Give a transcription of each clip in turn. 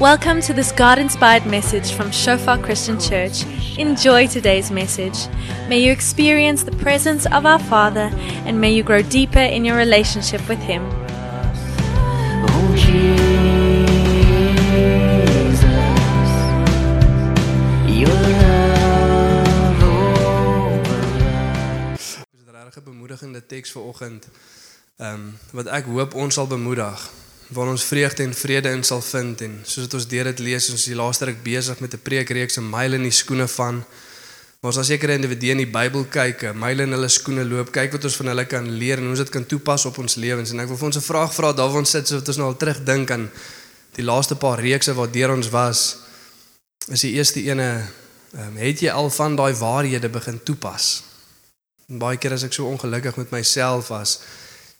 Welcome to this God inspired message from Shofar Christian Church. Enjoy today's message. May you experience the presence of our Father and may you grow deeper in your relationship with Him. Um, wat ek hoop ons sal bemoedig waar ons vreugde en vrede in sal vind en soos dit ons deur dit lees ons die laaste ruk besig met 'n preekreeks 'n myl in die skoene van maar ons as sekere individue in die Bybel kyk, 'n myl in hulle skoene loop, kyk wat ons van hulle kan leer en hoe ons dit kan toepas op ons lewens en ek wil vir ons 'n vraag vra daar waar ons sit sodat ons nou al terugdink aan die laaste paar reekse waar deur ons was is die eerste ene ehm het jy al van daai waarhede begin toepas? En baie keer as ek so ongelukkig met myself was,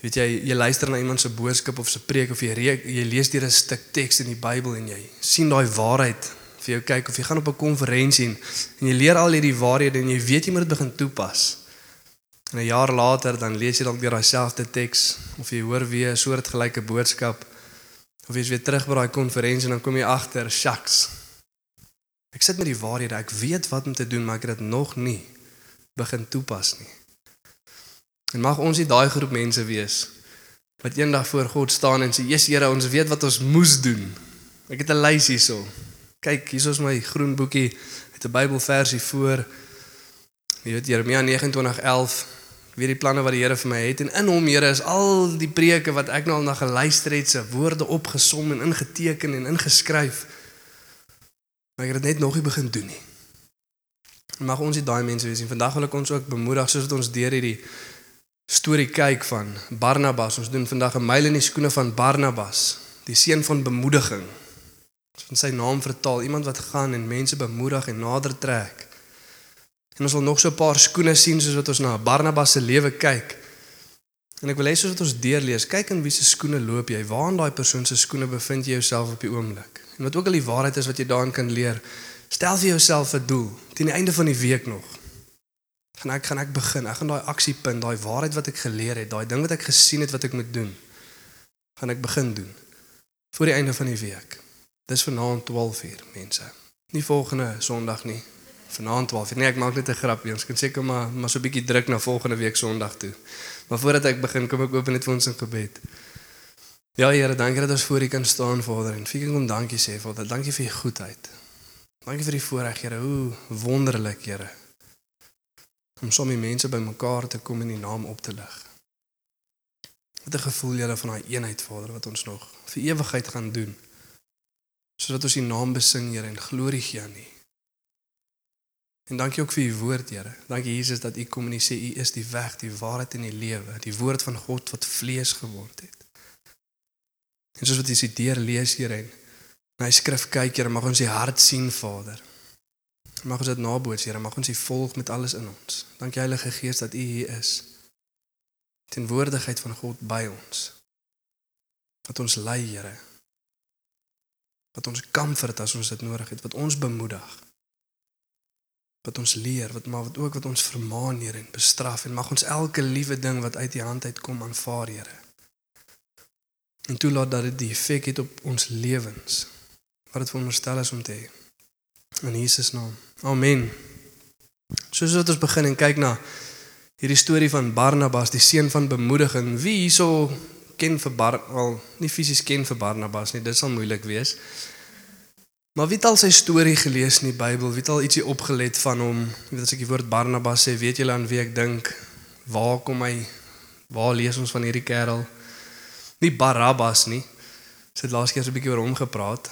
weet jy, jy luister na iemand se boodskap of se preek of jy reek, jy lees deur 'n stuk teks in die Bybel en jy sien daai waarheid vir jou kyk of jy gaan op 'n konferensie en, en jy leer al hierdie waarhede en jy weet jy moet dit begin toepas. En 'n jaar later dan lees jy dalk weer daai selfde teks of jy hoor weer 'n soortgelyke boodskap of jy's weer terug by daai konferensie en dan kom jy agter, shucks. Ek sit met die waarhede, ek weet wat om te doen, maar ek het dit nog nie begin toepas nie. En mag ons nie daai groep mense wees wat eendag voor God staan en sê, "Jesus Here, ons weet wat ons moes doen." Ek het 'n lys hierso. Kyk, hier is my groen boekie met 'n Bybelversie voor. Jy weet Jeremia 29:11 weer die planne wat die Here vir my het en in hom Here is al die preke wat ek nou al na geluister het se woorde opgesom en ingeteken en ingeskryf. Maar ek het dit net nog nie begin doen nie. En mag ons nie daai mense wees nie. Vandag wil ek ons ook bemoedig soos wat ons deur hierdie storie kyk van Barnabas. Ons doen vandag 'n myl in die skoene van Barnabas, die seun van bemoediging. Ons van sy naam vertaal, iemand wat gaan en mense bemoedig en nader trek. En ons wil nog so 'n paar skoene sien soos wat ons na Barnabas se lewe kyk. En ek wil hê soos wat ons deurlees, kyk in wie se skoene loop jy? Waar in daai persoon se skoene bevind jy jouself op die oomblik? En wat ook al die waarheid is wat jy daarin kan leer, stel vir jouself 'n doel teen die einde van die week nog. Gaan ek gaan ek begin. Ek gaan daai aksiepunt, daai waarheid wat ek geleer het, daai ding wat ek gesien het wat ek moet doen, gaan ek begin doen voor die einde van die week. Dis vanaand 12uur, mense. Nie volgende Sondag nie. Vanaand 12uur. Nee, ek maak net 'n grapjie. Ons kan seker maar maar so 'n bietjie druk na volgende week Sondag toe. Maar voordat ek begin, kom ek open net vir ons in gebed. Ja Here, dankie dat ons voor U kan staan, Vader, en vir kom dankie sê, Vader. Dankie vir U goedheid. Dankie vir die voorreg, Here. Hoe wonderlik, Here. Om sommer mense bymekaar te kom en die naam op te lig. Wat 'n gevoel, Here, van daai eenheid, Vader, wat ons nog vir ewigheid gaan doen. Sodat ons U naam besing, Here, en glorie gee aan U. En dankie ook vir U woord, Here. Dankie Jesus dat U kom en U sê U is die weg, die waarheid en die lewe, die woord van God wat vlees geword het. En soos wat jy dit deur lees, Here, en na die skrif kyk, Here, mag ons die hart sien, Vader. Mag ons dit naboots, Here, mag ons U volg met alles in ons. Dankie Heilige Gees dat U hier is. Tenwoordigheid van God by ons. Wat ons lei, Here. Wat ons comfort as ons dit nodig het, wat ons bemoedig. Wat ons leer, wat maar wat ook wat ons vermaan, Here, en bestraf en mag ons elke liewe ding wat uit U hand uitkom aanvaar, Here. En toelaat dat dit die effek het op ons lewens wat dit veronderstel is om te hê. In Jesus naam. Amen. Soos wat ons begin en kyk na hierdie storie van Barnabas, die seun van bemoediging. Wie hierso ken vir Bar al nie fisies ken vir Barnabas nie. Dit sal moeilik wees. Maar wie het al sy storie gelees in die Bybel? Wie het al ietsie opgelet van hom? Weet as ek die woord Barnabas sê, weet julle aan wie ek dink? Waar kom hy? Waar lees ons van hierdie kerel? Nie Barabbas nie. Ons het laas keer so 'n bietjie oor hom gepraat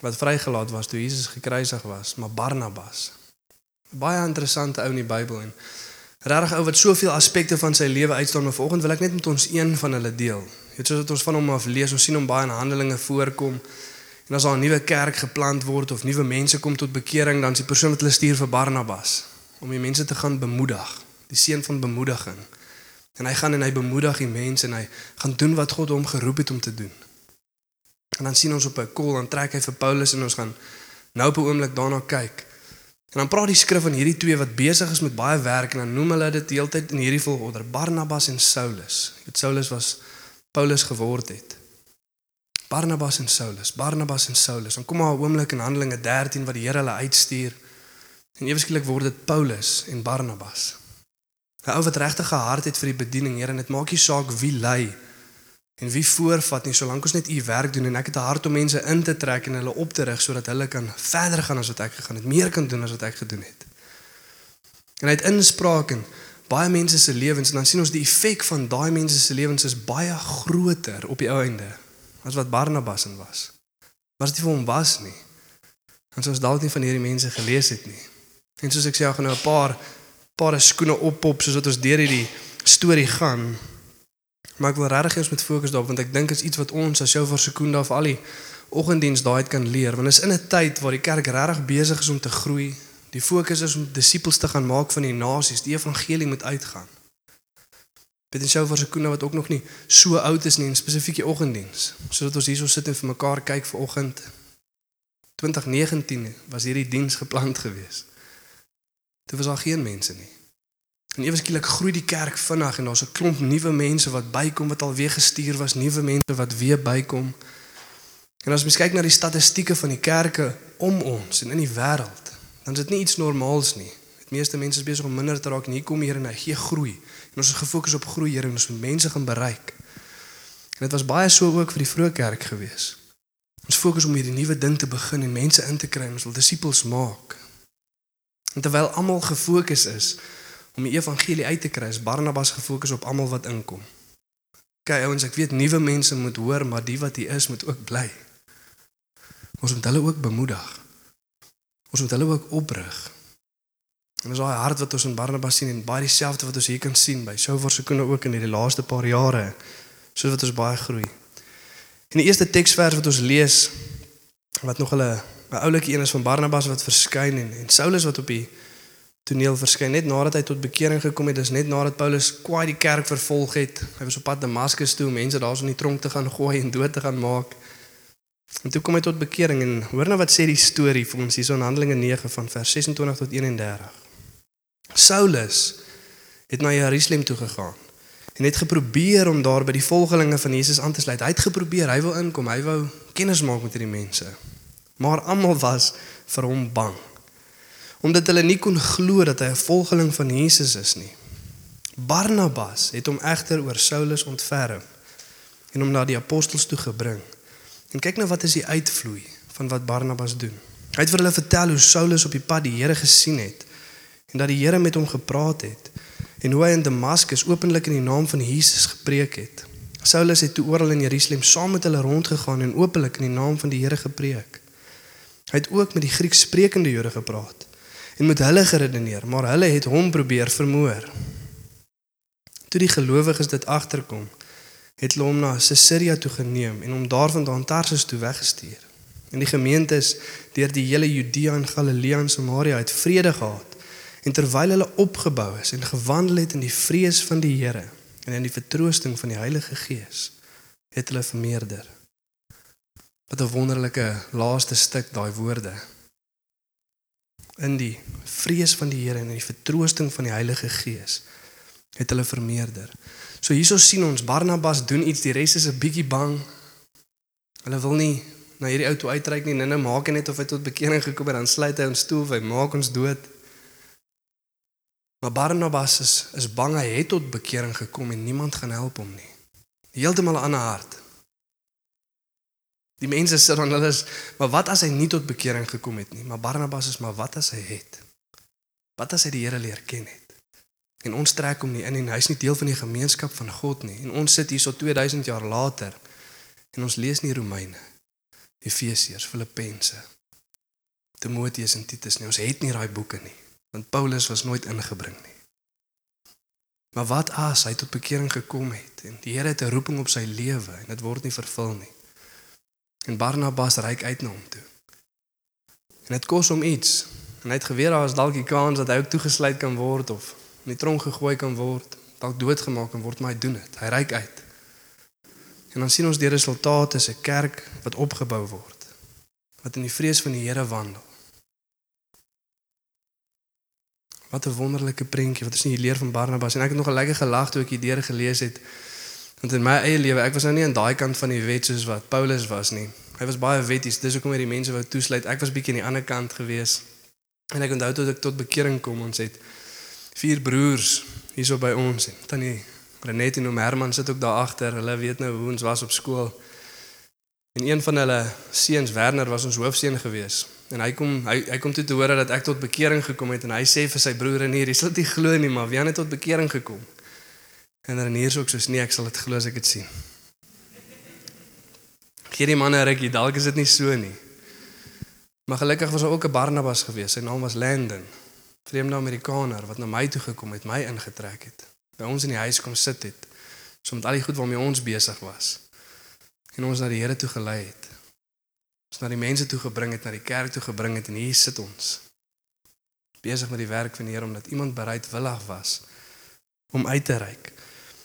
wat vrygelaat was toe Jesus gekruisig was, maar Barnabas. Baie interessante ou in die Bybel en regtig ou wat soveel aspekte van sy lewe uitstaan, maar vanoggend wil ek net met ons een van hulle deel. Jy weet soos wat ons van hom af lees, ons sien hom baie in Handelinge voorkom. En as daar 'n nuwe kerk geplant word of nuwe mense kom tot bekering, dan is die persoon wat hulle stuur vir Barnabas om die mense te gaan bemoedig, die seun van bemoediging. En hy gaan en hy bemoedig die mense en hy gaan doen wat God hom geroep het om te doen. En dan sien ons op 'n kol dan trek hy vir Paulus en ons gaan nou op 'n oomblik daarna kyk. En dan praat die skrif van hierdie twee wat besig is met baie werk en dan noem hulle dit heeltyd in hierdie volgorde Barnabas en Saulus. Dit Saulus was Paulus geword het. Barnabas en Saulus, Barnabas en Saulus. Dan kom maar 'n oomblik in Handelinge 13 wat die Here hulle uitstuur. En ewe skielik word dit Paulus en Barnabas. 'n Ou wat regtig 'n hart het vir die bediening, Here, en dit maak nie saak wie lei en wie voorvat nie, solank ons net u werk doen en ek het 'n hart om mense in te trek en hulle op te rig sodat hulle kan verder gaan as wat ek gegaan het, meer kan doen as wat ek gedoen het. En hy het inspraak in baie mense se lewens en dan sien ons die effek van daai mense se lewens is baie groter op die ou einde as wat Barnabas en was. Was dit vir hom was nie. En soos dalk nie van hierdie mense gelees het nie. En soos ek sê, ek gaan nou 'n paar paar skoene oppop soos wat ons deur hierdie storie gaan. Maar ek wil regtig eens met fokus daarop want ek dink is iets wat ons as Shofar Sekunda of al die oggenddiens daai kan leer want is in 'n tyd waar die kerk regtig besig is om te groei. Die fokus is om disippels te gaan maak van die nasies. Die evangelie moet uitgaan. Dit is Shofar Sekunda wat ook nog nie so oud is nie in spesifieke oggenddiens. Sodat ons hierso sit en vir mekaar kyk vir oggend 2019 was hierdie diens gepland geweest. Dit was al geen mense nie. En ewe skielik groei die kerk vinnig en daar's 'n klomp nuwe mense wat bykom wat al weer gestuur was, nuwe mense wat weer bykom. En as mens kyk na die statistieke van die kerke om ons en in die wêreld, dan is dit nie iets normaals nie. Die meeste mense is besig om minder te raak en hier kom hier en hy gee groei. En ons is gefokus op groei hier en ons moet mense gaan bereik. En dit was baie so ook vir die vroeë kerk gewees. Ons fokus om hierdie nuwe ding te begin en mense in te kry en ons wil disippels maak. En terwyl almal gefokus is om die evangelie uit te kry, is Barnabas gefokus op almal wat inkom. Kyk ouens, ek weet nuwe mense moet hoor, maar die wat hier is moet ook bly. Ons moet hulle ook bemoedig. Ons moet hulle ook oprig. En dis daai hart wat ons in Barnabas sien en baie dieselfde wat ons hier kan sien by Shofar se kinde ook in hierdie laaste paar jare, soos wat ons baie groei. In die eerste teksvers wat ons lees wat nog hulle 'n oulike een is van Barnabas wat verskyn en en Saulus wat op die toneel verskyn net nadat hy tot bekering gekom het, dis net nadat Paulus kwaai die kerk vervolg het. Hy was op pad Damaskus toe om mense daarso in die tronk te gaan gooi en dood te gaan maak. En toe kom hy tot bekering en hoor nou wat sê die storie vir ons hierso in Handelinge 9 van vers 26 tot 31. Saulus het na Jerusalem toe gegaan en het geprobeer om daar by die volgelinge van Jesus aan te sluit. Hy het geprobeer, hy wou inkom, hy wou kennis maak met hierdie mense. Maar almal was vir hom bang. Omdat hulle nie kon glo dat hy 'n volgeling van Jesus is nie. Barnabas het hom egter oor Saulus ontferm en hom na die apostels toe gebring. En kyk nou wat is die uitvloei van wat Barnabas doen. Hy het vir hulle vertel hoe Saulus op die pad die Here gesien het en dat die Here met hom gepraat het en hoe hy in Damaskus openlik in die naam van Jesus gepreek het. Saulus het toe oral in Jerusalem saam met hulle rondgegaan en openlik in die naam van die Here gepreek. Hy het ook met die Grieks sprekende Jode gepraat en met hulle geredeneer, maar hulle het hom probeer vermoor. Toe die gelowiges dit agterkom, het hulle hom na Caesarea toe geneem en hom daarvandaan Tarsus toe weggestuur. En die gemeentes deur die hele Judea en Galilea en Samaria het vrede gehad. En terwyl hulle opgebou is en gewandel het in die vrees van die Here en in die vertroosting van die Heilige Gees, het hulle vermeerder. Wat 'n wonderlike laaste stuk daai woorde in die vrees van die Here en in die vertroosting van die Heilige Gees het hulle vermeerder. So hierso sien ons Barnabas doen iets, die res is 'n bietjie bang. Hulle wil nie na hierdie ou toe uitreik nie. Nou maak net of hy tot bekering gekom het, dan sluit hy ons stoel, hy maak ons dood. Maar Barnabas is is bang hy het tot bekering gekom en niemand gaan help hom nie. Heeltemal 'n ander hart. Die mense sê dan hulle is, maar wat as hy nie tot bekering gekom het nie? Maar Barnabas is maar wat as hy het? Wat as hy die Here leer ken het? En ons trek hom nie in en hy's nie deel van die gemeenskap van God nie. En ons sit hier so 2000 jaar later en ons lees nie Romeine, Efesiërs, Filippense, Timoteus en Titus nie. Ons het nie daai boeke nie, want Paulus was nooit ingebring nie. Maar wat as hy tot bekering gekom het en die Here het 'n roeping op sy lewe en dit word nie vervul nie? En Barnabas reik uit na hom toe. En dit kos hom iets. En hy het geweet daar is dalk die kans dat hy ook toegesluit kan word of in die tronk gegooi kan word, dalk doodgemaak kan word, maar hy doen dit. Hy reik uit. En dan sien ons die resultate is 'n kerk wat opgebou word. Wat in die vrees van die Here wandel. Wat 'n wonderlike prentjie wat ons nie leer van Barnabas en ek het nog 'n lekker gelag toe ek hierdeur gelees het Want in my eie lewe, ek was nou nie aan daai kant van die wet soos wat Paulus was nie. Hy was baie wetties, dis hoekom hy die mense wou toesluit. Ek was bietjie aan die ander kant gewees. En ek onthou toe ek tot bekering kom, ons het vier broers hierso by ons tannie Renet en oom Herman sit ook daar agter. Hulle weet nou hoe ons was op skool. En een van hulle seuns Werner was ons hoofseun gewees. En hy kom hy hy kom toe te hore dat ek tot bekering gekom het en hy sê vir sy broer en hier, jy sal dit glo nie, maar wie het tot bekering gekom? En Renier sê ook soos nee, ek sal dit glo as ek dit sien. Gee die manne rukkie, dalk is dit nie so nie. Maar gelukkig was daar ook 'n Barnabas gewees. Sy naam was Landon. Vreemde Amerikaner wat na my toe gekom het, my ingetrek het. By ons in die huis kom sit het. So met al die goed waarmee ons besig was. En ons na die Here toe gelei het. Ons na die mense toe gebring het, na die kerk toe gebring het en hier sit ons. Besig met die werk van die Here omdat iemand bereidwillig was om uit te reik.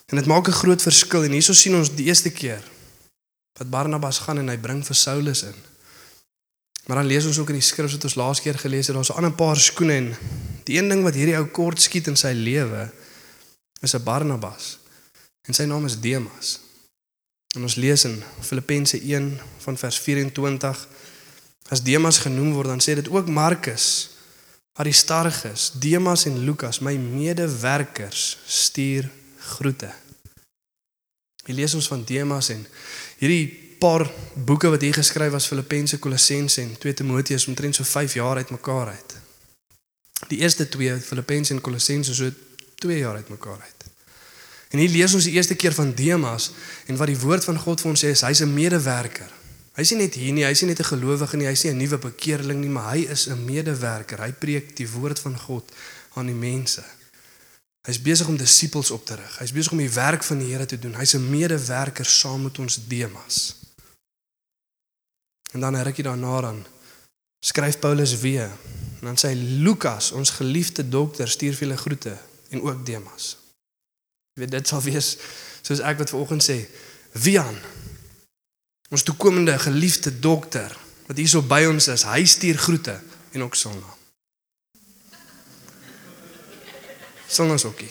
En dit maak 'n groot verskil en hierso sien ons die eerste keer wat Barnabas gaan en hy bring vir Saulus in. Maar dan lees ons ook in die skrif wat ons laas keer gelees het, daar's 'n ander paar skoene en die een ding wat hierdie ou kort skiet in sy lewe is 'n Barnabas. En sy naam is Demas. En ons lees in Filippense 1 van vers 24 as Demas genoem word, dan sê dit ook Markus, Aristarchus, Demas en Lukas, my medewerkers, stuur groete. Jy lees ons van Demas en hierdie paar boeke wat hier geskryf was Filippense, Kolossense en 2 Timoteus omtrent so 5 jaar uitmekaar uit. Die eerste twee Filippense en Kolossense so 2 jaar uitmekaar uit. En hier lees ons die eerste keer van Demas en wat die woord van God vir ons sê is hy's 'n medewerker. Hy's nie net hier nie, hy's nie net 'n gelowige nie, hy's nie 'n nuwe bekeerling nie, maar hy is 'n medewerker. Hy preek die woord van God aan die mense. Hy's besig om disippels op te rig. Hy's besig om die werk van die Here te doen. Hy's 'n medewerker saam met ons Demas. En dan 'n rukkie daarna dan skryf Paulus weer. En dan sê hy Lukas, ons geliefde dokter, stuur vir julle groete en ook Demas. Jy weet dit sal wees soos ek wat vanoggend sê, Wian. Ons toekomende geliefde dokter wat hierso by ons is, hy stuur groete en ook Sondag. Sondag ookie.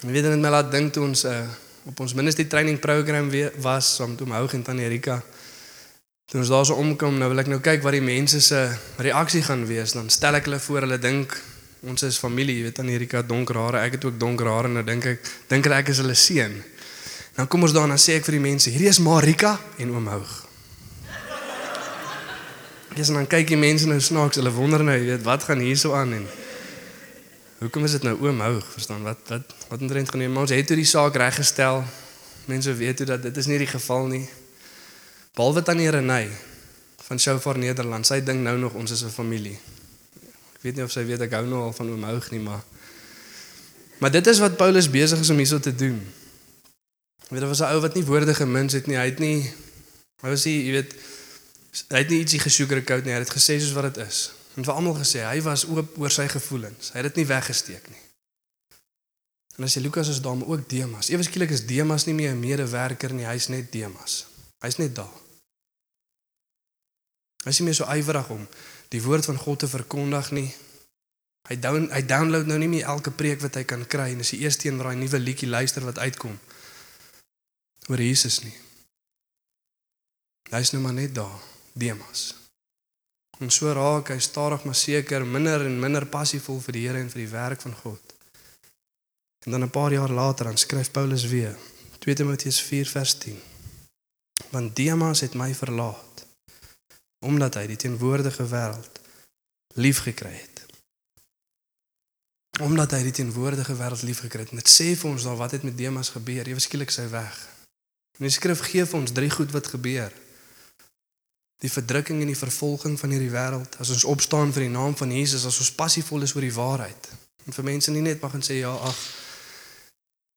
Ek weet net my laat dink toe ons uh, op ons ministry training program weer was saam met Omhoog en Tannie Erika. Toe ons daar so omkom, nou wil ek nou kyk wat die mense se reaksie gaan wees. Dan stel ek hulle voor, hulle dink ons is familie, jy weet Tannie Erika donker hare, ek het ook donker hare en nou dink ek dink ek is hulle seun. Dan kom ons daar en dan sê ek vir die mense, hierdie is Marika en Omhoog. Ja, dan kyk die mense nou snaaks, hulle wonder nou, jy weet, wat gaan hier so aan en Hoekom is dit nou oom Houg? Verstaan wat wat wat omtrent geneem? Maar ons het toe die saak reggestel. Mense weet toe dat dit is nie die geval nie. Behalwe tannie Renay van Shofar Nederland. Sy dink nou nog ons is 'n familie. Ek weet nie of sy weet ek hou nou al van oom Houg nie, maar Maar dit is wat Paulus besig is om hierso te doen. Weet, daar was 'n ou wat nie woorde gemins het nie. Hy het nie hy was nie, jy weet, hy het nie ietsie gesugarcoat nie. Hy het gesê soos wat dit is. En vir almal gesê, hy was oop oor sy gevoelens. Hy het dit nie weggesteek nie. En as jy Lukas is daar, maar ook Demas. Ewe skielik is Demas nie meer 'n medewerker nie, hy's net Demas. Hy's net daar. Hy's nie meer so ywerig om die woord van God te verkondig nie. Hy down hy download nou nie meer elke preek wat hy kan kry en dis die eerste een waar hy nuwe liedjie luister wat uitkom oor Jesus nie. Hy's nou maar net daar, Demas. En so raak hy stadig maar seker minder en minder passievol vir die Here en vir die werk van God. En dan 'n paar jaar later dan skryf Paulus weer 2 Timoteus 4 vers 10. Want Demas het my verlaat omdat hy die teenwoordige wêreld liefgekry het. Omdat hy die teenwoordige wêreld liefgekry het. Dit sê vir ons dan wat het met Demas gebeur? Ewe skielik sy weg. En die skrif gee vir ons drie goed wat gebeur die verdrukking en die vervolging van hierdie wêreld, as ons opstaan vir die naam van Jesus, as ons passievol is oor die waarheid. En vir mense nie net mag en sê ja, ag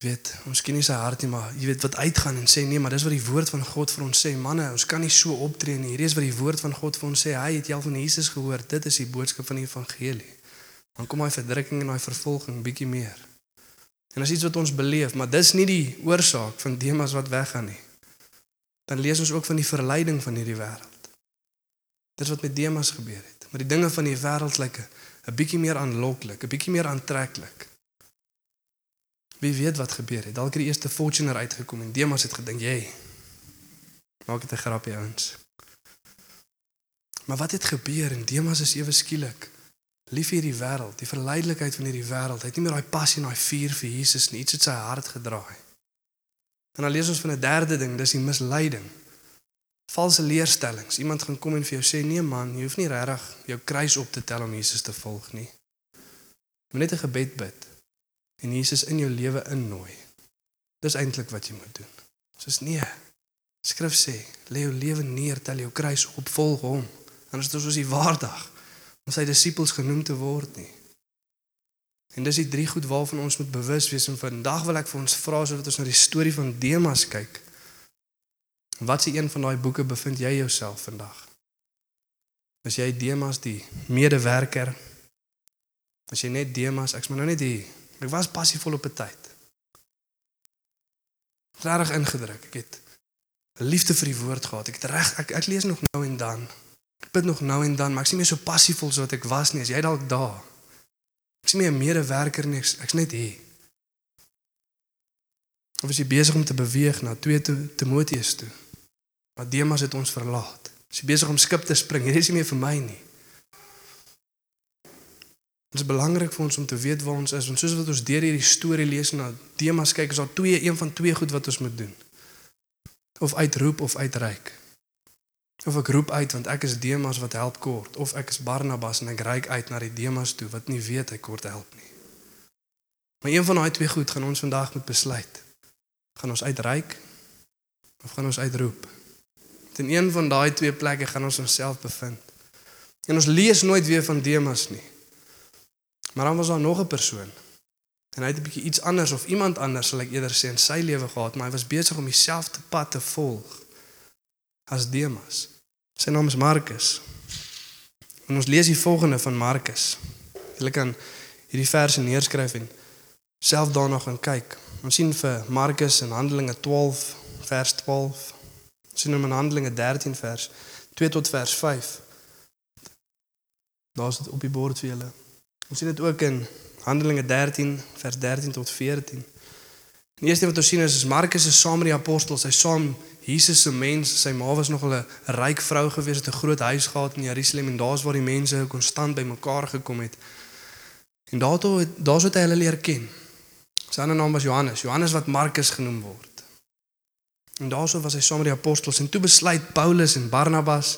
weet, ons ken nie sy hart nie, maar jy weet wat uitgaan en sê nee, maar dis wat die woord van God vir ons sê. Manne, ons kan nie so optree nie. Hierdie is wat die woord van God vir ons sê. Hy het jou van Jesus gehoor. Dit is die boodskap van die evangelie. Dan kom hy verdrukking en hy vervolging bietjie meer. En as iets wat ons beleef, maar dis nie die oorsaak van Demas wat weggaan nie. Dan lees ons ook van die verleiding van hierdie wêreld. Dis wat met Demas gebeur het. Maar die dinge van die wêreld lyk 'n bietjie meer aanloklik, 'n bietjie meer aantreklik. Wie weet wat gebeur het. Dalk het die eerste Fortuner uitgekom en Demas het gedink, "Jy, maak dit 'n grappie ouens." Maar wat het gebeur en Demas is ewe skielik lief vir hierdie wêreld, die verleidelikheid van hierdie wêreld. Hy het nie meer daai passie en daai vuur vir Jesus nie. Iets het sy hart gedraai. En dan lees ons van 'n derde ding, dis die misleiding. Valse leerstellings. Iemand gaan kom en vir jou sê, "Nee man, jy hoef nie regtig jou kruis op te tel om Jesus te volg nie. Jy moet net 'n gebed bid en Jesus in jou lewe innooi. Dis eintlik wat jy moet doen." Soos nee. Skrif sê, "Lê jou lewe neer, tel jou kruis op, volg hom." Is dit soos die waardag om sy disippels genoem te word nie. En dis die drie goed waarvan ons moet bewus wees en vandag wil ek vir ons vra sodat ons na die storie van Demas kyk. Wat se een van daai boeke bevind jy jouself vandag? Is jy Demas die medewerker? As jy net Demas, ek's maar nou net hier. Ek was passievol op 'n tyd. Regtig ingedruk. Ek het liefde vir die woord gehad. Ek het reg ek, ek lees nog nou en dan. Ek bid nog nou en dan, maar ek's nie meer so passievol soos wat ek was nie. As jy dalk daar. Ek's nie meer 'n medewerker nie. Ek's, ek's net hier. Of is jy besig om te beweeg na 2 Timoteus toe? Maar Demas het ons verlaat. Is jy besig om skip te spring? Hier is nie meer vir my nie. Dit is belangrik vir ons om te weet waar ons is, want soos wat ons deur hierdie storie lees en na Demas kyk, is daar twee een van twee goed wat ons moet doen. Of uitroep of uitreik. Of ek roep uit want ek is Demas wat help kort, of ek is Barnabas en ek reik uit na die Demas toe wat nie weet hy kort help nie. Maar een van daai twee goed gaan ons vandag moet besluit. Gaan ons uitreik of gaan ons uitroep? In een van daai twee plekke gaan ons onsself bevind. En ons lees nooit weer van Demas nie. Maar dan was daar nog 'n persoon. En hy het 'n bietjie iets anders of iemand anders sal ek eerder sê in sy lewe gehad, maar hy was besig om dieselfde pad te volg as Demas. Sy naam is Markus. En ons lees die volgende van Markus. Jy kan hierdie verse neerskryf en self daarna gaan kyk. Ons sien vir Markus in Handelinge 12 vers 12. Sien hom in Handelinge 13 vers 2 tot vers 5. Daar's dit op die bord vir julle. Ons sien dit ook in Handelinge 13 vers 13 tot 14. Die eerste wat ons sien is, is Markus is saam met die apostels, hy saam Jesus se mens, sy ma was nog 'n ryk vrou gewees het 'n groot huis gehad in Jerusalem en daar's waar die mense konstant bymekaar gekom het. En daartoe daar's wat hy hulle leer ken. Sy ander naam was Johannes, Johannes wat Markus genoem word. En daarso was hy saam met die apostels en toe besluit Paulus en Barnabas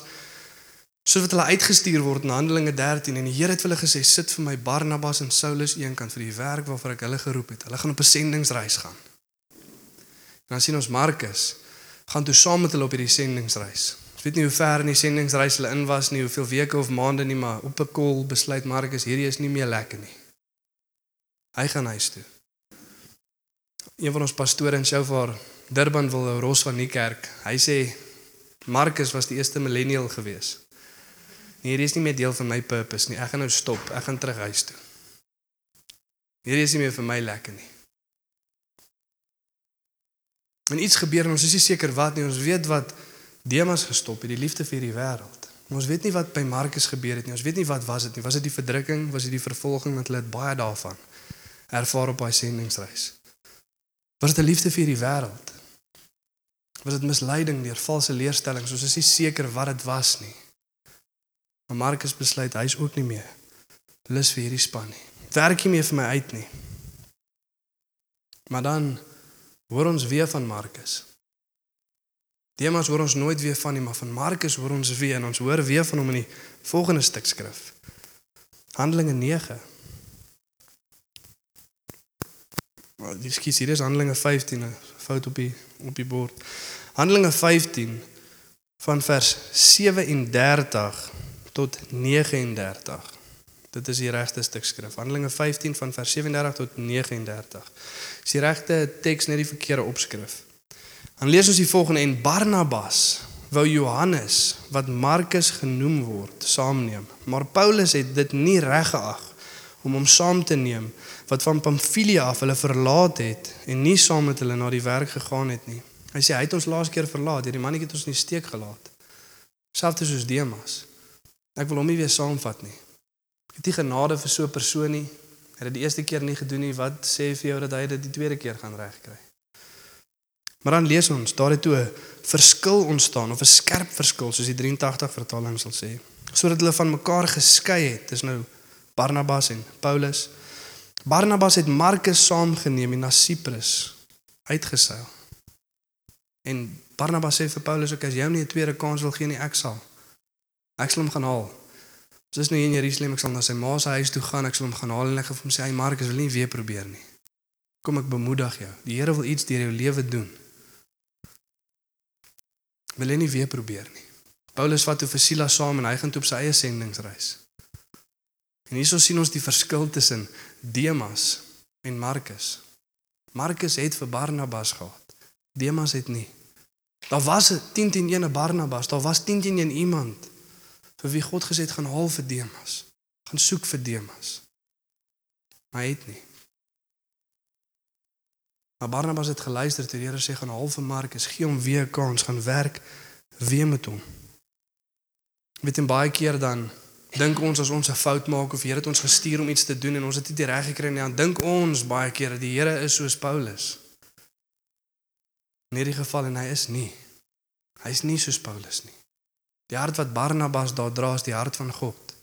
soos wat hulle uitgestuur word in Handelinge 13 en die Here het vir hulle gesê sit vir my Barnabas en Saulus eenkant vir die werk waarvoor ek hulle geroep het. Hulle gaan op 'n sendingsreis gaan. En dan sien ons Markus gaan toe saam met hulle op hierdie sendingsreis. Ons weet nie hoe ver in die sendingsreis hulle in was nie, hoeveel weke of maande nie, maar op 'n kol besluit Markus hierdie is nie meer lekker nie. Hy gaan huis toe. Een van ons pastore in Shofar, Durban wil Ros van die kerk. Hy sê Markus was die eerste millennial gewees. Nee, hierdie is nie meer deel van my purpose nie. Ek gaan nou stop. Ek gaan terug huis toe. Hierdie is nie meer vir my lekker nie. En iets gebeur en ons is nie seker wat nie. Ons weet wat Demas gestop het, die liefde vir die wêreld. Ons weet nie wat by Markus gebeur het nie. Ons weet nie wat was dit nie. Was dit die verdrukking? Was dit die vervolging wat hulle baie daarvan ervaar op daai sendingsreis? Was dit 'n liefde vir die wêreld? Was dit misleiding deur valse leerstellings? Ons is nie seker wat dit was nie. Maar Markus besluit hy's ook nie meer lus vir hierdie span nie. Werk nie meer vir my uit nie. Maar dan hoor ons weer van Markus. Demas hoor ons nooit weer van nie, maar van Markus hoor ons weer en ons hoor weer van hom in die volgende stuk skrif. Handelinge 9. Maar dis kies hier is Handelinge 15, 'n fout op die op die bord. Handelinge 15 van vers 37 tot 39. Dit is die regte stuk skrif. Handelinge 15 van vers 37 tot 39. Dis die regte teks net die verkeerde opskrif. Dan lees ons die volgende en Barnabas wou Johannes wat Markus genoem word saamneem. Maar Paulus het dit nie reg geag om hom saam te neem wat van Pamfilia af hulle verlaat het en nie saam met hulle na die werk gegaan het nie. Hy sê hy het ons laas keer verlaat, hierdie mannetjie het ons nie steek gelaat. Selfs soos Demas. Ek wil hom nie weer saamvat nie. Ek het nie genade vir so 'n persoon nie. Hy het dit die eerste keer nie gedoen nie. Wat sê vir jou dat hy dit die tweede keer gaan regkry? Maar dan lees ons, daar het toe 'n verskil ontstaan of 'n skerp verskil soos die 83 vertaling sal sê, sodat hulle van mekaar geskei het. Dis nou Barnabas en Paulus. Barnabas het Markus saamgeneem en na Siprus uitgeseil. En Barnabas sê vir Paulus ook as jy hom nie 'n tweede kans wil gee nie, ek sal. Ek sal hom gaan haal. Ons is nou hier in Jerusalem, ek sal na sy ma se huis toe gaan, ek sal hom gaan haal en ek gaan vir hom sê, "Hey Markus, wil nie weer probeer nie." Kom ek bemoedig jou. Die Here wil iets deur jou lewe doen. Wil jy nie weer probeer nie. Paulus vat toe vir Silas saam en hy gaan toe op sy eie sendingsreis. En hierso sien ons die verskil tussen Demas en Markus. Markus het vir Barnabas gehad. Demas het nie. Daar was 'n 10 teen 1 Barnabas, daar was 10 teen 1 iemand vir wie God gesê het gaan haal vir Demas. Gaan soek vir Demas. Maar hy het nie. Maar Barnabas het geluister toe die Here sê gaan haal vir Markus, gee hom weer 'n kans, gaan werk weer met hom. Met hom baie keer dan dink ons as ons 'n fout maak of die Here het ons gestuur om iets te doen en ons het dit nie reg gekry nie, dan dink ons baie keer dat die Here is soos Paulus. In hierdie geval en hy is nie. Hy's nie soos Paulus nie. Die hart wat Barnabas daar dra is die hart van God.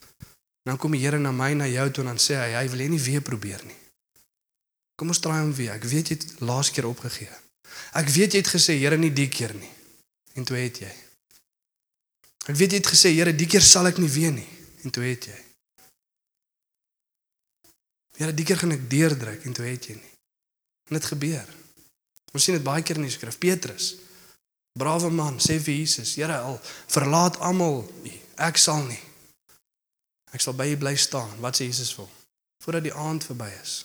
Dan kom die Here na my na jou toe en dan sê hy hy wil jy nie weer probeer nie. Kom ons probeer hom weer. Ek weet jy het laas keer opgegee. Ek weet jy het gesê Here nie die keer nie. En toe het jy. Ek weet jy het gesê Here die keer sal ek nie weer nie. En toe het jy. Here die keer gaan ek deurdruk en toe het jy nie. En dit gebeur. Ons sien dit baie keer in die skrif. Petrus. Brawe man, sê vir Jesus, Here al verlaat almal u. Ek sal nie. Ek sal by u bly staan. Wat sê Jesus vir hom? Voordat die aand verby is.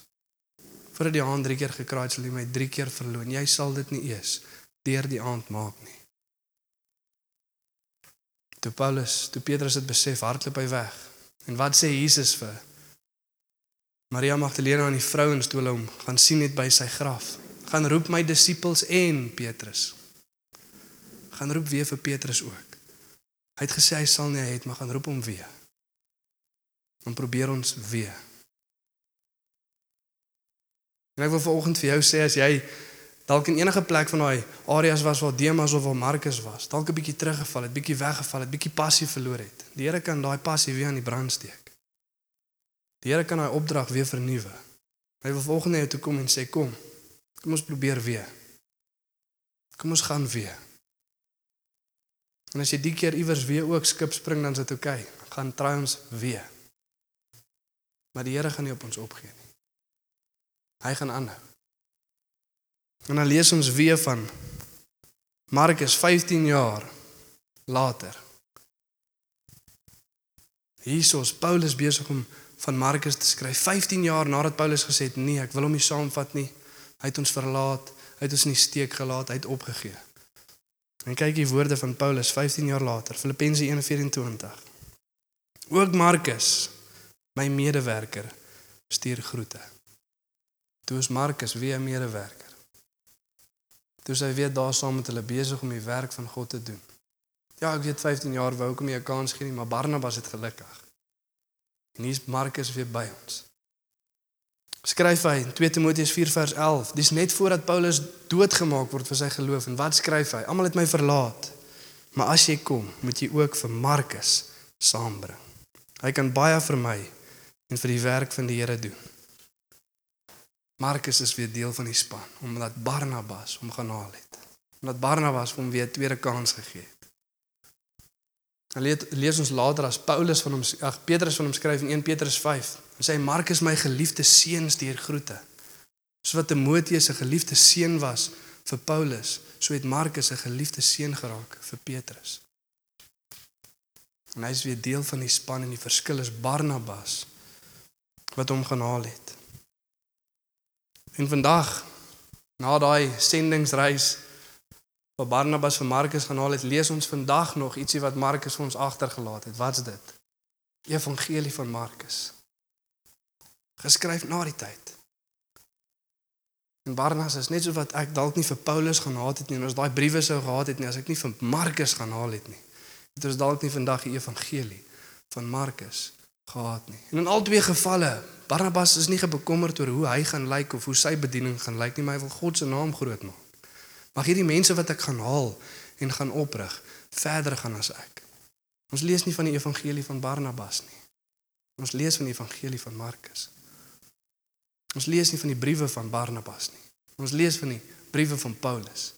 Voordat die aand drie keer gekraai sal jy my drie keer verloon. Jy sal dit nie eers deur die aand maak nie. Toe Paulus, toe Petrus dit besef, hardloop hy weg. En wat sê Jesus vir Maria Magdalena en die vrouens toe hulle hom gaan sien net by sy graf? Gaan roep my disippels en Petrus. Gaan roep weer vir Petrus ook. Hy het gesê hy sal nie hy het maar gaan roep hom weer. Dan probeer ons weer. En ek wil vanoggend vir jou sê as jy dalk in enige plek van daai areas was waar Demas of waar Markus was, dalk 'n bietjie teruggeval het, bietjie weggeval het, bietjie passie verloor het. Die Here kan daai passie weer aan die brand steek. Die Here kan daai opdrag weer vernuwe. Hy wil na jou toe kom en sê kom. Kom ons probeer weer. Kom ons gaan weer. En as jy die keer iewers weer ook skip spring dan is dit oukei. Okay. Gaan try ons weer. Maar die Here gaan nie op ons opgee nie. Hy gaan aanhou. En dan lees ons weer van Markus 15 jaar later. Jesus Paulus besig om van Markus te skryf 15 jaar nadat Paulus gesê het nee, ek wil hom nie saamvat nie. Hy het ons verlaat, hy het ons in die steek gelaat, hy het opgegee. En kyk die woorde van Paulus 15 jaar later, Filippense 1:24. Ook Markus, my medewerker, stuur groete. Toe is Markus weer 'n medewerker. Toe is hy weer daar saam met hulle besig om die werk van God te doen. Ja, ek weet 15 jaar wou ek hom 'n kans gee nie, maar Barnabas het gelukkig. En hier's Markus weer by ons. Skryf hy in 2 Timoteus 4 vers 11. Dis net voordat Paulus doodgemaak word vir sy geloof en wat skryf hy? Almal het my verlaat. Maar as jy kom, moet jy ook vir Markus saambring. Hy kan baie vir my en vir die werk van die Here doen. Markus is weer deel van die span omdat Barnabas hom gaan haal het. Omdat Barnabas hom weer 'n tweede kans gegee het. Dan lees ons later as Paulus van hom ag Petrus van hom skryf in 1 Petrus 5. Hy sê Markus my geliefde seun stuur groete. Soos wat Timoteus 'n geliefde seun was vir Paulus, so het Markus 'n geliefde seun geraak vir Petrus. En hy is weer deel van die span en die verskil is Barnabas wat hom gaan haal het. En vandag na daai sendingsreis wat Barnabas vir Markus gaan haal het, lees ons vandag nog ietsie wat Markus vir ons agtergelaat het. Wat's dit? Evangelie van Markus. Geskryf na die tyd. En Barnabas is net so wat ek dalk nie vir Paulus gaan haat het nie en ons daai briewe sou gehad het nie as ek nie vir Markus gaan haal het nie. Het ons dalk nie vandag die evangelie van Markus gehad nie. En in al twee gevalle, Barnabas is nie bekommerd oor hoe hy gaan lyk of hoe sy bediening gaan lyk nie, maar hy wil God se naam groot maak. Mag hierdie mense wat ek gaan haal en gaan oprig, verder gaan as ek. Ons lees nie van die evangelie van Barnabas nie. Ons lees van die evangelie van Markus. Ons lees nie van die briewe van Barnabas nie. Ons lees van die briewe van Paulus.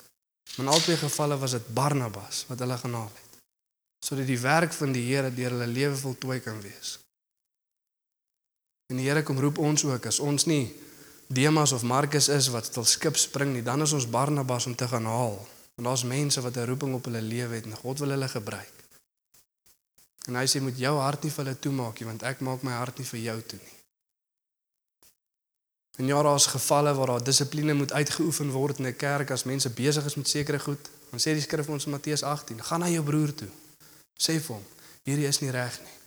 Maar in albei gevalle was dit Barnabas wat hulle genaal het sodat die werk van die Here deur hulle lewe voltooi kan wees. En die Here kom roep ons ook as ons nie Demas of Markus is wat stil skip spring nie, dan is ons Barnabas om te gaan haal. Want daar's mense wat 'n roeping op hulle lewe het en God wil hulle gebruik. En hy sê moet jou hart nie vir hulle toemaak nie, want ek maak my hart nie vir jou toe nie. En ja, daar's gevalle waar daar dissipline moet uitgeoefen word in 'n kerk as mense besig is met sekere goed. Dan sê die skrif ons in Matteus 18, gaan na jou broer toe. Sê vir hom, hierdie is nie reg nie.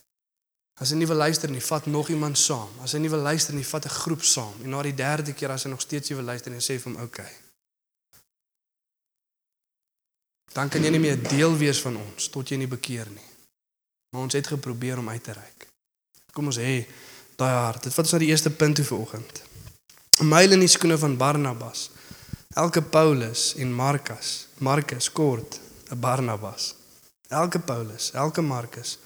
As hy nie wil luister nie, vat nog iemand saam. As hy nie wil luister nie, vat 'n groep saam. En na die derde keer as hy nog steeds nie wil luister nie, sê vir hom, "Oké." Okay. Dan kan jy nie meer deel wees van ons tot jy nie bekeer nie. Maar ons het geprobeer om uit te reik. Kom ons hê daai hart. Dit vat ons na die eerste punt toe vanoggend. 'n Myl in die skoene van Barnabas. Elke Paulus en Markus, Markus kort 'n Barnabas. Elke Paulus, elke Markus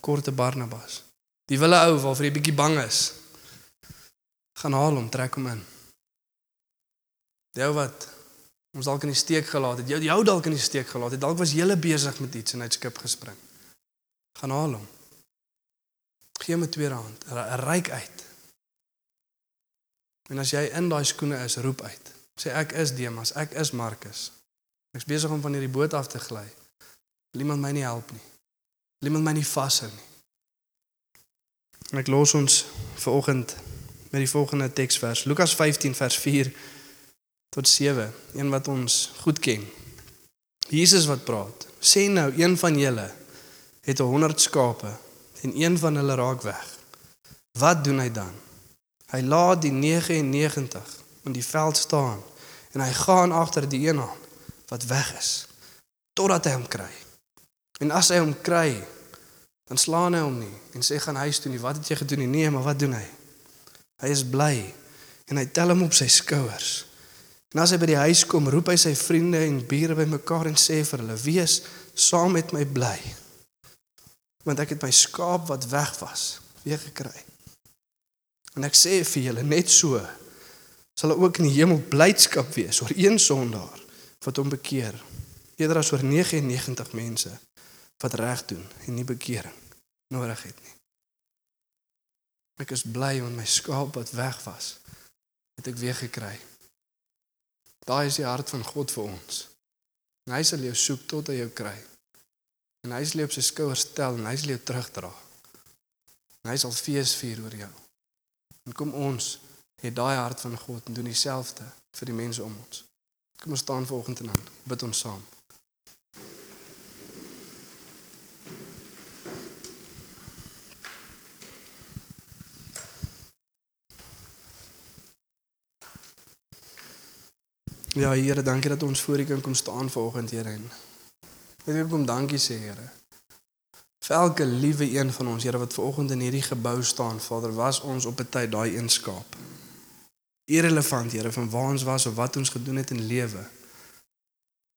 kort 'n Barnabas. Die wille ou waarvoor jy bietjie bang is. Gaan haal hom, trek hom in. Jou wat ons dalk in die steek gelaat het. Jou jou dalk in die steek gelaat het. Dalk was jy besig met iets en hy het skip gespring. Gaan haal hom. Gee hom 'n tweede hand. Ryk uit. En as jy in daai skoene is, roep uit. Sê ek is Demas, ek is Markus. Ek's besig om van hierdie boot af te gly. Wil iemand my nie help nie? Wil iemand my nie vashou nie? Ek los ons vir oggend met die volgende teksvers. Lukas 15 vers 4 tot 7, een wat ons goed ken. Jesus wat praat. Sê nou een van julle het 100 skape en een van hulle raak weg. Wat doen hy dan? Hy laat die 99 in die veld staan en hy gaan agter die een aan wat weg is totdat hy hom kry. En as hy hom kry, dan slaan hy hom nie en sê gaan huis toe nie. Wat het jy gedoen nie? Nee, maar wat doen hy? Hy is bly en hy tel hom op sy skouers. En as hy by die huis kom, roep hy sy vriende en bure bymekaar en sê vir hulle: "Wees saam met my bly." Want ek het my skaap wat weg was, weer gekry. En ek sê vir julle net so sal daar ook in die hemel blydskap wees oor een sondaar wat hom bekeer, eerder as oor 99 mense wat reg doen en nie bekering nodig het nie. Ek is bly want my skaap wat weg was, het ek weer gekry. Daai is die hart van God vir ons. En hy sal jou soek tot hy jou kry. En hy sal jou op sy skouers tel en hy sal jou terugdra. En hy sal fees vier oor jou. En kom ons het daai hart van God en doen dieselfde vir die mense om ons. Kom ons staan vanoggend en dan bid ons saam. Ja Here, dankie dat ons voor U kan kom staan vanoggend, Here. Ek wil kom dankie sê, Here. Vir elke liewe een van ons, Here, wat vanoggend in hierdie gebou staan, Vader, was ons op 'n tyd daai eenskaap. Irrelevant, Here, van waar ons was of wat ons gedoen het in lewe.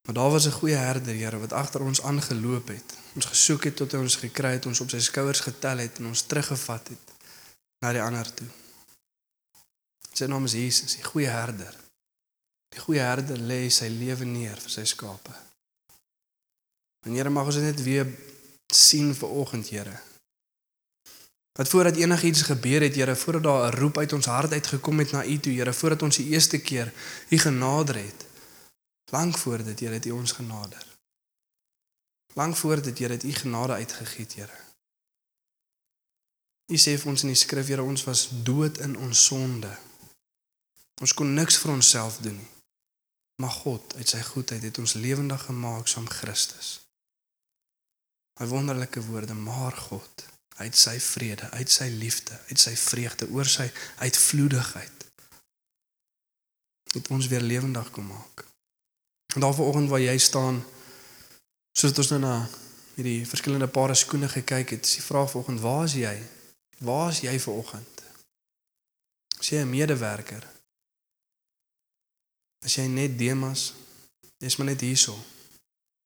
Maar daar was 'n goeie herder, Here, wat agter ons aangeloop het. Ons gesoek het tot hy ons gekry het, ons op sy skouers getel het en ons teruggevat het na die ander toe. Sy naam is Jesus, die goeie herder. Die goeie herder lê sy lewe neer vir sy skape. En Here mag ons net weer sien vir oggend, Here. Dat voordat enigiets gebeur het, Here, voordat daar 'n roep uit ons hart uitgekom het na U toe, Here, voordat ons die eerste keer U genader het. Lank voor dit, Here, het U ons genader. Lank voor dit, Here, het U genade uitgegiet, Here. U sê vir ons in die skrif, Here, ons was dood in ons sonde. Ons kon niks vir onsself doen nie. Maar God, uit sy goedheid het ons lewendig gemaak saam Christus. Hy wonderlike woorde, maar God, uit sy vrede, uit sy liefde, uit sy vreugde, oor sy uitvloedigheid het ons weer lewendig kom maak. En daar vanoggend waar jy staan, soos ons nou na hierdie verskillende pare skoene gekyk het, is die vraag vanoggend, waar is jy Waar is jy ver oggend? Is jy 'n medewerker? Is jy net Demas? Jy's maar net hierso.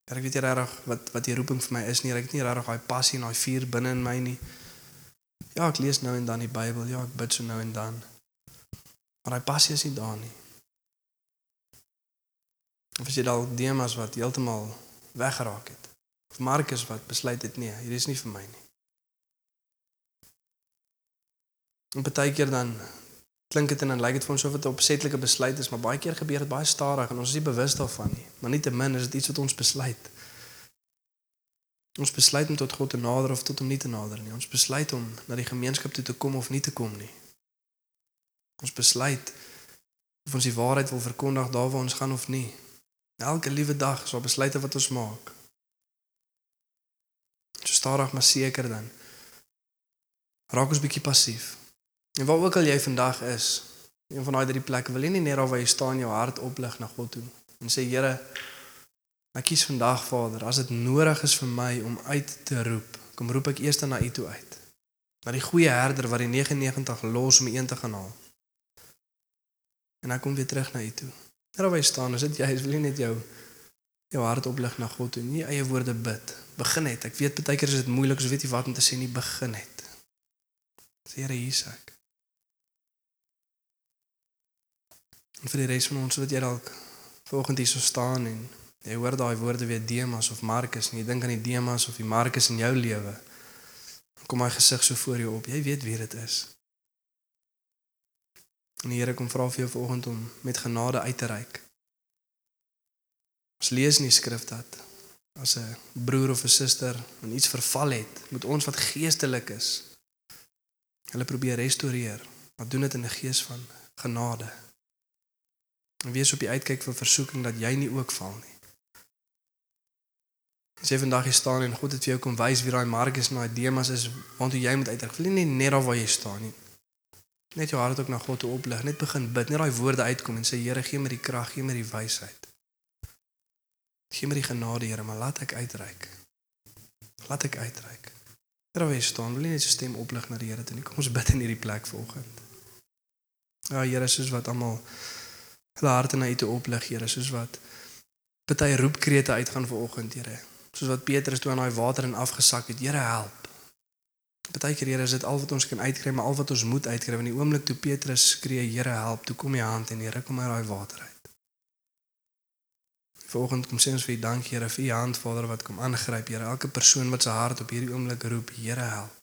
Here, ek weet nie regtig wat wat die roeping vir my is nie. Ek het nie regtig daai passie en daai vuur binne in my nie. Ja, ek lees nou en dan die Bybel. Ja, ek bid so nou en dan. Maar daai passie is nie daar nie. Of is jy dalk Demas wat heeltemal weggeraak het? Of Markus wat besluit het nee, hier is nie vir my nie. En baie keer dan klink dit en dan lyk dit vir ons of dit 'n opsetlike besluit is, maar baie keer gebeur dit baie stadig en ons is nie bewus daarvan nie. Maar nietemin is dit iets wat ons besluit. Ons besluit om tot God te nader of tot hom nie te nader nie. Ons besluit om na die gemeenskap toe te kom of nie te kom nie. Ons besluit of ons die waarheid wil verkondig daar waar ons gaan of nie. Elke liewe dag is daar besluite wat ons maak. So stadig maar seker dan. Raak ons bietjie passief. En waar ook al jy vandag is, een van daai drie plekke, wil jy nie net daar waar jy staan jou hart oplig na God toe en sê Here, ek kies vandag Vader, as dit nodig is vir my om uit te roep, kom roep ek eers na U toe uit. Na die goeie herder wat die 99 los om een te gaan haal. En ek kom weer terug na U toe. Net waar jy staan, is dit jy, wil jy net jou jou hart oplig na God toe, nie eie woorde bid. Begin net. Ek weet baie keer is dit moeilik, so weet jy wat om te sê nie, begin net. Sê Here, hier's ek. En vir die res van ons wat jy dalk volgende hier so staan en jy hoor daai woorde weer Demas of Markus en jy dink aan die Demas of die Markus in jou lewe. Kom my gesig so voor jou op. Jy weet wie dit is. En die Here kom vra vir jou vanoggend om met genade uit te reik. Ons lees in die skrif dat as 'n broer of 'n suster in iets verval het, moet ons wat geestelik is, hulle probeer restoreer. Maar doen dit in 'n gees van genade. En wees op die uitkyk vir versoeking dat jy nie ook val nie. As jy vandag hier staan en God het vir jou kom wys wie daai Markus en daai Demas is, want jy moet uitreik. Wil nie net daar waar jy staan nie. Net jou hart ook na God toe oplig, net begin bid, net daai woorde uitkom en sê Here, gee my die krag, gee my die wysheid. Gee my die genade, Here, maar laat ek uitreik. Laat ek uitreik. Daar waar jy staan, wil jy net so stem oplig na die Here toe nie. Kom ons bid in hierdie plek vanoggend. Ja, Here, soos wat almal hulle harte na U toe oplig, Here, soos wat party roepkrete uitgaan vanoggend, Here. Soos wat Petrus toe aan daai water in afgesak het, Here, help. Partykeer Here, is dit al wat ons kan uitkry, maar al wat ons moet uitkry. In die oomblik toe Petrus skree, Here, help, toe kom U hand en Here, kom uit daai water uit. Vanoggend kom sê ons vir U dankie, Here, vir U hand, Vader, wat kom aangryp, Here. Elke persoon wat sy hart op hierdie oomblik roep, Here, help.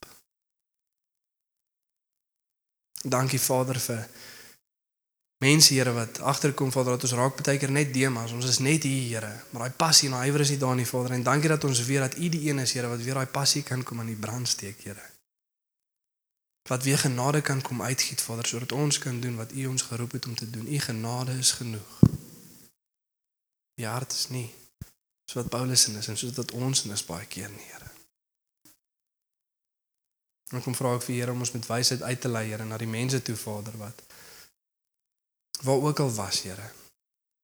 Dankie Vader vir mense Here wat agterkom Vader dat ons raak baie keer net Demas. Ons is net hier Here, maar daai passie en daai ywer is nie daar nie Vader. En dankie dat ons weet dat U die een is Here wat weer daai passie kan kom aan die brand steek Here. Wat weer genade kan kom uitgiet Vader sodat ons kan doen wat U ons geroep het om te doen. U genade is genoeg. Die hart is nie so wat Paulus in is en soos dat ons in is baie keer nie Here. En kom vra ek vir Here om ons met wysheid uit te lei Here na die mense toe Vader wat waar ook al was, Here.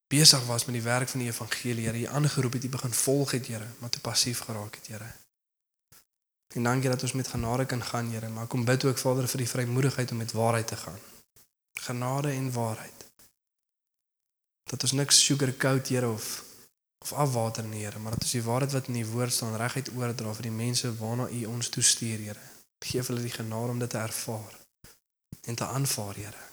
Besig was met die werk van die evangelie, Here. Jy aangeroep het, jy begin volg het, Here, maar te passief geraak het, Here. En dankie dat ons met genade kan gaan, Here, maar kom bid ook Vader vir die vrymoedigheid om met waarheid te gaan. Genade en waarheid. Dat ons niks sugarcoat, Here, of of afwater nie, Here, maar dat ons die waarheid wat in die woord staan reguit oordra vir die mense waarna U ons toestuur, Here. Geef hulle die genade om dit te ervaar en te aanvaar, Here.